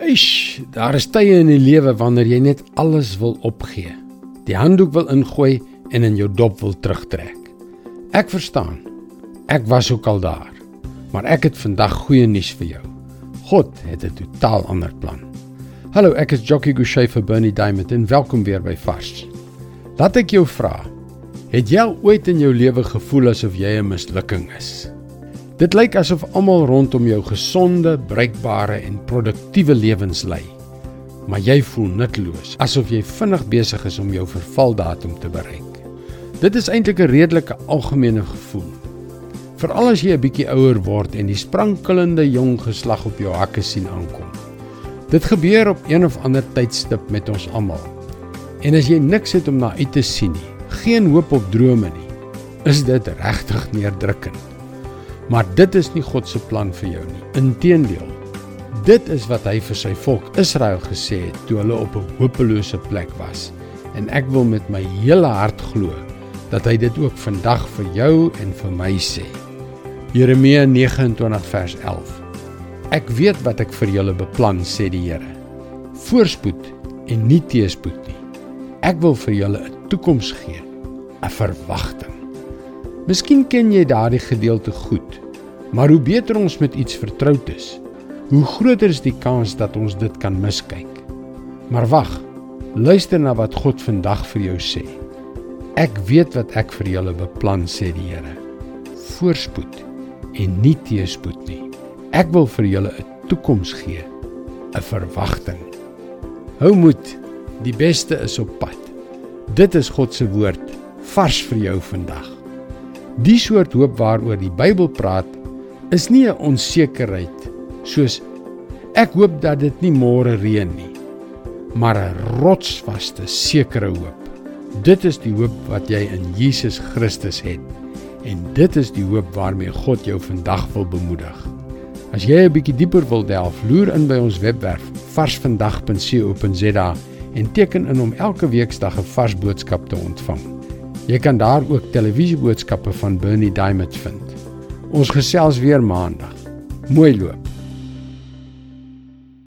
Eish, daar is tye in die lewe wanneer jy net alles wil opgee. Die handdoek wil ingooi en in jou dop wil terugtrek. Ek verstaan. Ek was ook al daar. Maar ek het vandag goeie nuus vir jou. God het 'n totaal ander plan. Hallo, ek is Jockey Gouchee vir Bernie Diamond en welkom weer by Vars. Laat ek jou vra, het jy ooit in jou lewe gevoel asof jy 'n mislukking is? Dit lyk asof almal rondom jou gesonde, bruikbare en produktiewe lewens lei. Maar jy voel nutteloos, asof jy vinnig besig is om jou vervaldatum te bereik. Dit is eintlik 'n redelike algemene gevoel. Veral as jy 'n bietjie ouer word en die sprankelende jong geslag op jou hakke sien aankom. Dit gebeur op een of ander tydstip met ons almal. En as jy niks het om na uit te sien nie, geen hoop op drome nie, is dit regtig neerdrukkend. Maar dit is nie God se plan vir jou nie. Inteendeel. Dit is wat hy vir sy volk Israel gesê het toe hulle op 'n hopelose plek was. En ek wil met my hele hart glo dat hy dit ook vandag vir jou en vir my sê. Jeremia 29 vers 11. Ek weet wat ek vir julle beplan, sê die Here. Voorspoed en nie teëspoed nie. Ek wil vir julle 'n toekoms gee, 'n verwagting. Miskien ken jy daardie gedeelte goed. Maar hoe beter ons met iets vertroud is, hoe groter is die kans dat ons dit kan miskyk. Maar wag, luister na wat God vandag vir jou sê. Ek weet wat ek vir julle beplan sê die Here. Voorspoed en nie teëspoed nie. Ek wil vir julle 'n toekoms gee, 'n verwagting. Hou moed, die beste is op pad. Dit is God se woord vars vir jou vandag. Die soort hoop waaroor die Bybel praat, is nie 'n onsekerheid soos ek hoop dat dit nie môre reën nie, maar 'n rotsvaste sekere hoop. Dit is die hoop wat jy in Jesus Christus het. En dit is die hoop waarmee God jou vandag wil bemoedig. As jy 'n bietjie dieper wil delf, loer in by ons webwerf varsvandag.co.za en teken in om elke weeksdag 'n vars boodskap te ontvang. Jy kan daar ook televisieboodskappe van Bernie Diamond vind. Ons gesels weer maandag. Mooi loop.